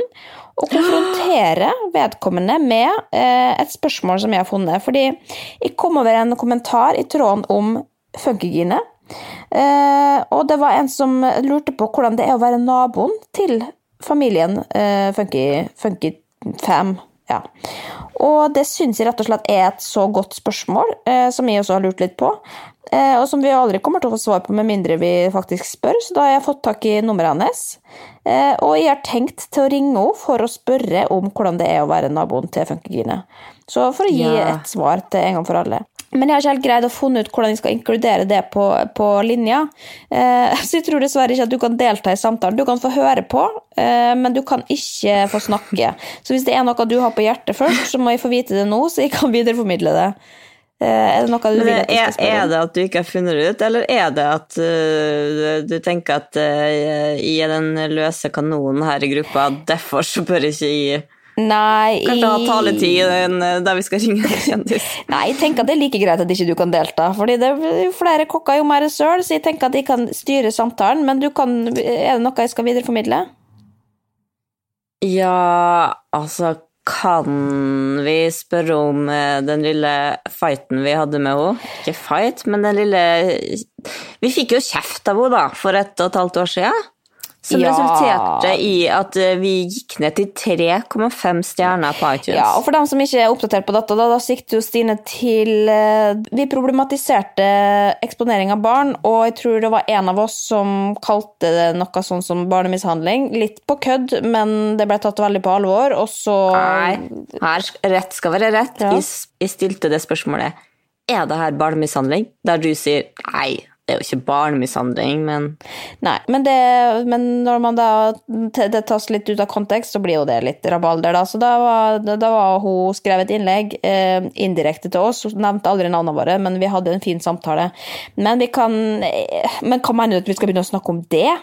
og konfrontere vedkommende med eh, et spørsmål som jeg har funnet. Fordi jeg kom over en kommentar i tråden om funkygine og det var en som lurte på hvordan det er å være naboen til familien eh, Funky, Funky Fam. Ja. Og det syns jeg rett og slett er et så godt spørsmål, eh, som jeg også har lurt litt på. Eh, og som vi aldri kommer til å få svar på med mindre vi faktisk spør, så da har jeg fått tak i nummeret hennes. Eh, og jeg har tenkt til å ringe henne for å spørre om hvordan det er å være naboen til Funkygine. Så for å gi ja. et svar til en gang for alle. Men jeg har ikke helt greid å funne ut hvordan jeg skal inkludere det på, på linja. Eh, så jeg tror dessverre ikke at du kan delta i samtalen. Du kan få høre på, eh, men du kan ikke få snakke. Så hvis det er noe du har på hjertet først, så må jeg få vite det nå, så jeg kan videreformidle det. Eh, er det noe du vil at jeg skal spørre om? Er det at du ikke har funnet det ut, eller er det at uh, du tenker at uh, jeg er den løse kanonen her i gruppa, derfor så bør jeg ikke gi Nei Kanskje ha taletid eh, der vi skal ringe en kjendis? Nei, jeg tenker at det er like greit at ikke du kan delta. fordi det er flere kokker, jo mer søl, så jeg tenker at de kan styre samtalen. Men kan, er det noe jeg skal videreformidle? Ja, altså Kan vi spørre om eh, den lille fighten vi hadde med henne? Ikke fight, men den lille Vi fikk jo kjeft av henne, da, for et og et halvt år siden. Som ja. resulterte i at eh, vi gikk ned til 3,5 stjerner på iTunes. Ja, og For dem som ikke er oppdatert på dette, da, da sikter jo Stine til uh, Vi problematiserte eksponering av barn, og jeg tror det var en av oss som kalte det noe sånn som barnemishandling. Litt på kødd, men det ble tatt veldig på alvor, og så Nei, her, rett skal være rett. Ja. Jeg, jeg stilte det spørsmålet. Er det her barnemishandling? Der du sier nei det er jo ikke barnemishandling, men Nei, men, det, men, når man da det tas litt ut av kontekst, så blir jo det litt rabalder, da. Så da var, da var hun skrevet et innlegg eh, indirekte til oss. Hun nevnte aldri navnene våre, men vi hadde en fin samtale. Men vi kan eh, Men hva mener du at vi skal begynne å snakke om det?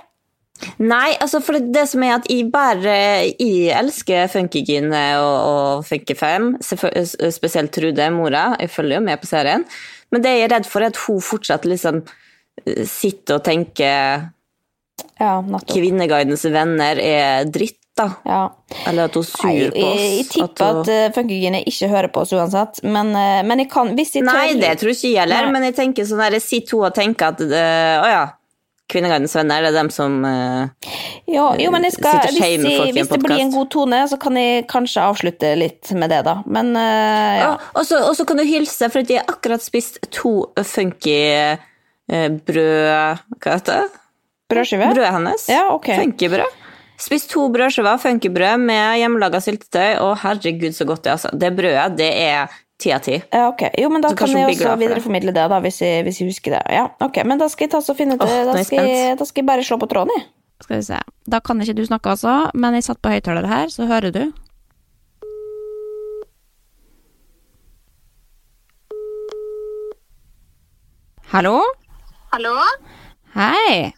Nei, altså for det, som er at jeg bare Jeg elsker Funkygine og, og Funky5, spesielt Trude, mora. Jeg følger jo med på serien. Men det jeg er redd for, er at hun fortsatt liksom sitter og tenker ja, Kvinneguidens venner er dritt, da. Ja. Eller at hun sur Nei, på oss. Jeg, jeg tipper at, hun... at Funkygine ikke hører på oss uansett, men, eh, men jeg kan hvis jeg tør Nei, det tror ikke jeg heller, men jeg tenker sånn der, sitter hun og tenker at øh, Å ja. Kvinneguidens venner, det er dem som uh, jo, jo, men jeg skal, en podkast. Hvis det blir en god tone, så kan jeg kanskje avslutte litt med det, da. Men uh, ja. Og så kan du hilse, for jeg har akkurat spist to funky Eh, brød Hva heter det? Brødskive? Brødet hennes. Ja, ok. Funkybrød. Spist to brødskiver funkybrød med hjemmelaga syltetøy, og herregud, så godt det er. Altså. Det brødet, det er ti av ti. Ja, ok. Jo, men da så kan jeg også videreformidle det, da, hvis jeg, hvis jeg, husker det. Ja, ok. Men da skal jeg ta så finne ut oh, da, skal jeg, da skal jeg bare slå på tråden, jeg. Skal vi se. Da kan ikke du snakke, altså, men jeg satt på høyttaler her, så hører du. Hallo? Hallo? Hei.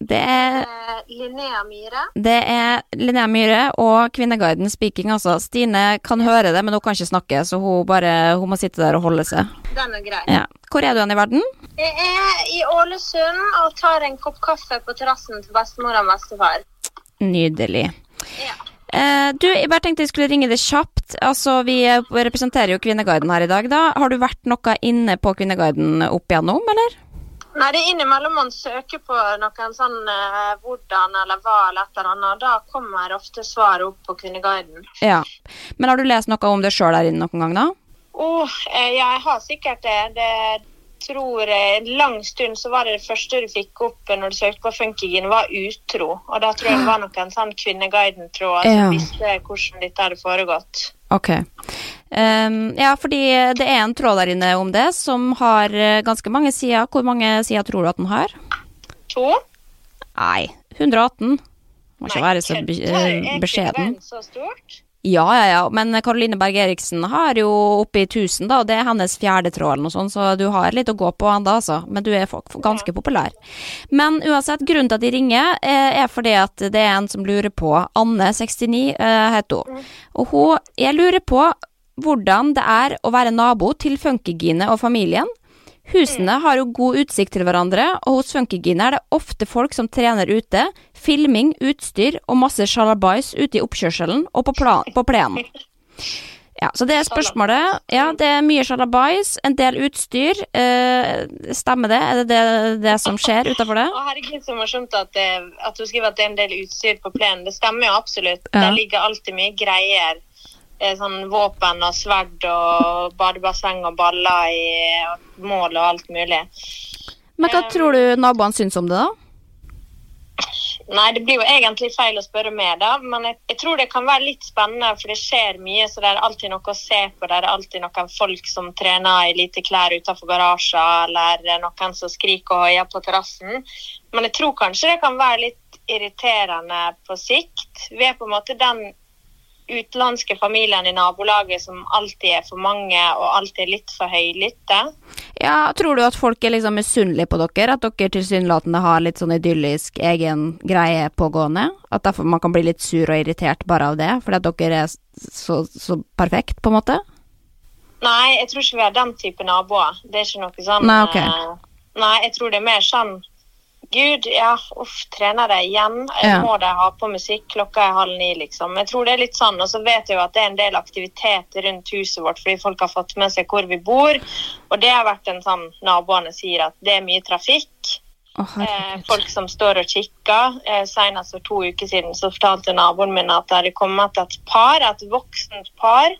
Det er eh, Linnea Myhre. Det er Linnea Myhre og Kvinneguiden Speaking, altså. Stine kan høre det, men hun kan ikke snakke, så hun, bare, hun må sitte der og holde seg. Den er grei. Ja. Hvor er du hen i verden? Jeg er i Ålesund og tar en kopp kaffe på terrassen til bestemor og bestefar. Nydelig. Ja. Eh, du, jeg bare tenkte jeg skulle ringe deg kjapt. Altså, Vi representerer jo Kvinneguiden her i dag, da. Har du vært noe inne på Kvinneguiden opp igjennom, eller? Nei, det er innimellom man søker på noen sånn eh, hvordan eller hva eller et eller annet. Da kommer ofte svaret opp på Kvinneguiden. Ja. Men har du lest noe om det sjøl der inne noen gang, da? Åh, eh, ja, jeg har sikkert det. det tror jeg En lang stund så var det det første du fikk opp når du søkte på Funkygin, var utro. Og da tror jeg det var noen sånn Kvinneguiden-tråd som Ja. visste hvordan dette hadde foregått. Ok. Ehm, ja, fordi det er en tråd der inne om det, som har eh, ganske mange sider. Hvor mange sider tror du at den har? To? Nei, 118. Må ikke være så be beskjeden. Kvinneguiden så stort? Ja, ja, ja, men Caroline Berg Eriksen har jo oppi 1000, da, og det er hennes fjerde tråd eller noe sånt, så du har litt å gå på ennå, altså. Men du er ganske populær. Men uansett, grunnen til at de ringer, eh, er fordi at det er en som lurer på Anne69 eh, heter hun. Og hun Jeg lurer på hvordan det er å være nabo til Funkygine og familien. Husene har jo god utsikt til hverandre, og hos Funkygine er det ofte folk som trener ute, filming, utstyr og masse sjalabais ute i oppkjørselen og på, plan på plenen. Ja, så det er spørsmålet. Ja, det er mye sjalabais, en del utstyr. Eh, stemmer det? Er det det, det som skjer utafor det? Å, herregud, så morsomt at, at du skriver at det er en del utstyr på plenen. Det stemmer jo absolutt. Ja. Der ligger alltid mye greier. Eh, Sånn våpen og sverd og badebasseng og baller i mål og alt mulig. Men hva tror du naboene syns om det, da? Nei, det blir jo egentlig feil å spørre meg, da. Men jeg, jeg tror det kan være litt spennende, for det skjer mye. Så det er alltid noe å se på. Det er alltid noen folk som trener i lite klær utenfor garasjer, eller noen som skriker og hoier på terrassen. Men jeg tror kanskje det kan være litt irriterende på sikt. Vi er på en måte den utenlandske familien i nabolaget som alltid er for mange og alltid er litt for høylytte. Ja, tror du at folk er liksom misunnelige på dere? At dere tilsynelatende har litt sånn idyllisk egen greie pågående? At derfor man kan bli litt sur og irritert bare av det? Fordi at dere er så, så perfekt, på en måte? Nei, jeg tror ikke vi har den type naboer. Det er ikke noe sånn Nei, ok. eh, Nei, jeg tror det er mer sånn Gud, ja, uff, trener de igjen? Ja. Må de ha på musikk? Klokka er halv ni, liksom. Jeg tror det er litt sånn. Og så vet jeg jo at det er en del aktivitet rundt huset vårt fordi folk har fått med seg hvor vi bor. Og det har vært en sånn Naboene sier at det er mye trafikk. Oh, Eh, folk som står og kikker. Eh, Senest for to uker siden så fortalte naboen min at det hadde kommet et par, et voksent par,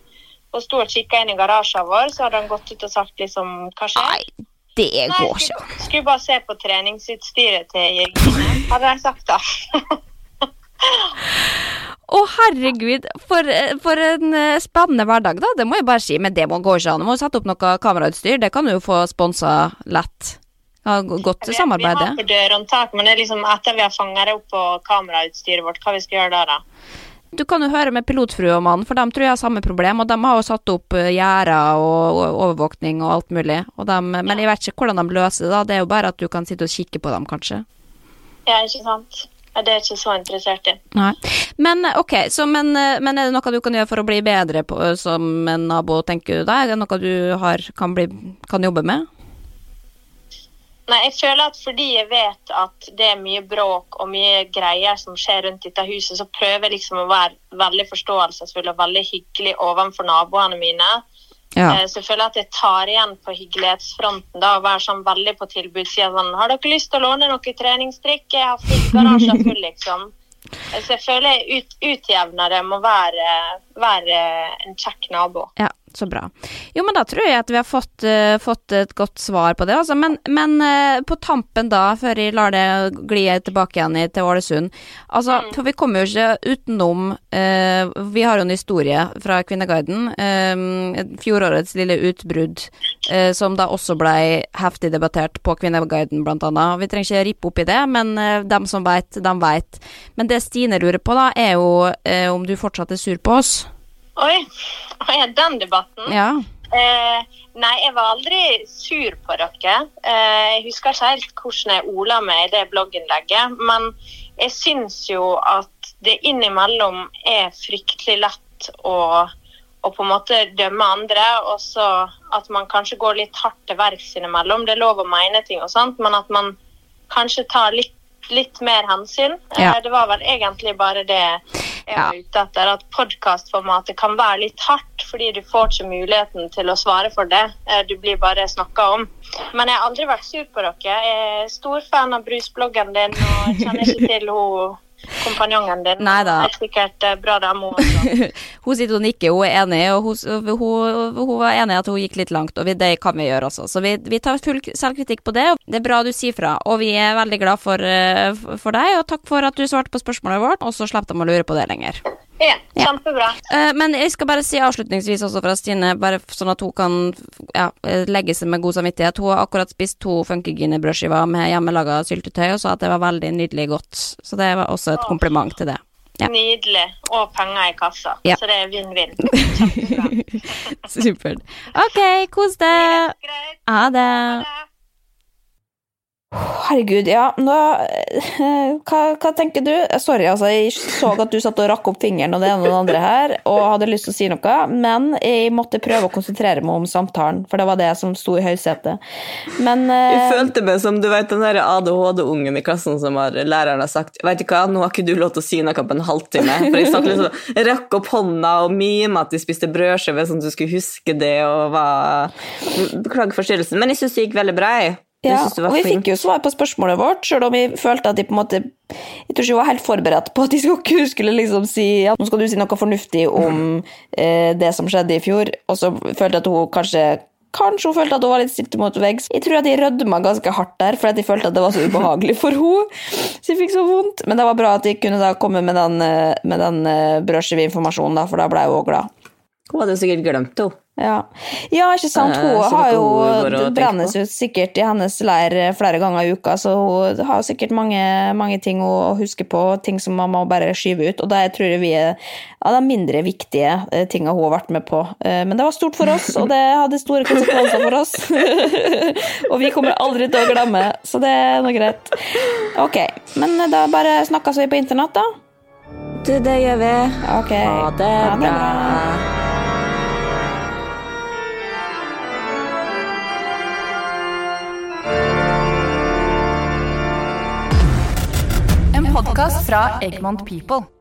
og sto og kikka inn i garasjen vår. Så hadde han gått ut og sagt liksom Hva skjer? Nei, det går ikke. skulle, skulle bare se på treningsutstyret til Jørgine, hadde jeg sagt da. Å, herregud, for, for en eh, spennende hverdag, da. Det må jeg bare si. Men det må gå ikke an. Du må sette opp noe kamerautstyr. Det kan du jo få sponsa lett. Ja, godt vet, samarbeid, Vi har det. på dørhåndtak, men det er liksom etter vi har det opp på kamerautstyret vårt, hva vi skal gjøre da, da? Du kan jo høre med pilotfrue og mann, for de tror jeg har samme problem. Og de har jo satt opp eh, gjerder og, overvåkning og alt mulig. Og de, men jeg vet ikke hvordan de løser det. da. Det er jo bare at du kan sitte og kikke på dem, kanskje. Ja, ikke sant? Ja, det er jeg ikke så interessert i. Nei. Men eh, ok, så, men, eh, men er det noe du kan gjøre for å bli bedre på, som en nabo, tenker du da? Er det noe du har, kan, bli, kan jobbe med? Nei, jeg føler at fordi jeg vet at det er mye bråk og mye greier som skjer rundt dette huset, så prøver jeg liksom å være veldig forståelsesfull og veldig hyggelig overfor naboene mine. Ja. Eh, Så jeg føler at jeg tar igjen på hyggelighetsfronten da, og være sånn veldig på tilbudssida. Sånn, har dere lyst til å låne noe treningstrikk? Jeg har full garasje full, liksom. Eh, Så jeg føler jeg ut, utjevner det med å være, være en kjekk nabo. Ja, så bra. Jo, men da tror jeg at vi har fått, uh, fått et godt svar på det, altså. Men, men uh, på tampen da, før jeg lar det gli tilbake igjen i, til Ålesund Altså, for vi kommer jo ikke utenom uh, Vi har jo en historie fra Kvinneguiden. fjorårets lille utbrudd, som da også ble heftig debattert på Kvinneguiden, blant annet. Vi trenger ikke rippe opp i det, men dem som veit, dem veit. Men det Stine lurer på, da, er jo om du fortsatt er sur på oss. Oi, Oi, den debatten. Ja. Eh, nei, jeg var aldri sur på dere. Eh, jeg husker ikke helt hvordan jeg ola meg i det blogginnlegget, men jeg syns jo at det innimellom er fryktelig lett å, å på en måte dømme andre, og så at man kanskje går litt hardt til verks innimellom. Det er lov å mene ting og sånt, men at man kanskje tar litt, litt mer hensyn. Ja. Eh, det var vel egentlig bare det jeg var ute etter. At podkastformatet kan være litt hardt, fordi du får ikke muligheten til å svare for det. Eh, du blir bare snakka om. Men jeg har aldri vært sur på dere. Jeg er stor fan av brusbloggen din og kjenner ikke til hun kompanjongen din. Nei da. Det er sikkert eh, bra dame også. hun sitter og nikker, hun er enig, og hun, hun, hun var enig at hun gikk litt langt, og vi, det kan vi gjøre også. Så vi, vi, tar full selvkritikk på det. Det er bra du sier fra, og vi er veldig glad for, eh, for deg, og takk for at du svarte på spørsmålet vårt, og så slapp de å lure på det lenger. Ja, kjempebra. Ja. men jeg skal bare si avslutningsvis også fra Stine, bare sånn at hun kan ja, legge seg med god samvittighet. Hun har akkurat spist to Funkygine-brødskiver med hjemmelaga syltetøy og sa at det var veldig nydelig godt. Så det var også et kompliment til det. Ja. Nydelig. Og penger i kassa. Så det er vinn-vinn. Supert. OK, kos deg. Ha det. Herregud, ja. Nå, eh, hva, hva, tenker du? Sorry, altså. Jeg så at du satt og rakk opp fingeren og det ene og det andre her, og hadde lyst til å si noe, men jeg måtte prøve å konsentrere meg om samtalen, for det var det som sto i høysetet. Men Jeg eh, følte meg som du vet, den der ADHD-ungen i klassen som har, læreren har sagt Vet du hva, nå har ikke du lov til å si noe på en halvtime. For jeg satt liksom, rakk opp hånda og mima at de spiste brødskive, sånn at du skulle huske det, og var Beklager forstyrrelsen, men jeg syns det gikk veldig bra. Jeg. Ja, og vi fikk jo svar på spørsmålet vårt, sjøl om vi følte at de på en måte Jeg tror ikke vi var helt forberedt på at de skulle, skulle liksom si at nå skal du si noe fornuftig om eh, det som skjedde i fjor, og så følte jeg at hun kanskje Kanskje hun følte at hun var litt stilt mot veggs. Jeg tror at de rødma ganske hardt der, fordi de følte at det var så ubehagelig for henne. Så jeg fikk så vondt. Men det var bra at de kunne da komme med den, eh, med den eh, brødskiveinformasjonen, for da ble hun glad. Hun hadde sikkert glemt det, hun. Ja. ja, ikke sant. Hun eh, har jo Det brennes jo sikkert i hennes leir flere ganger i uka, så hun har sikkert mange, mange ting å huske på, ting som man må bare skyve ut. Og det tror jeg vi er av de mindre viktige eh, tingene hun har vært med på. Eh, men det var stort for oss, og det hadde store konsekvenser for oss. og vi kommer aldri til å glemme, så det er nå greit. Ok, men da bare snakkes vi på internett, da. Du, det gjør vi. Okay. Ha det bra. Podkast fra Egmont People.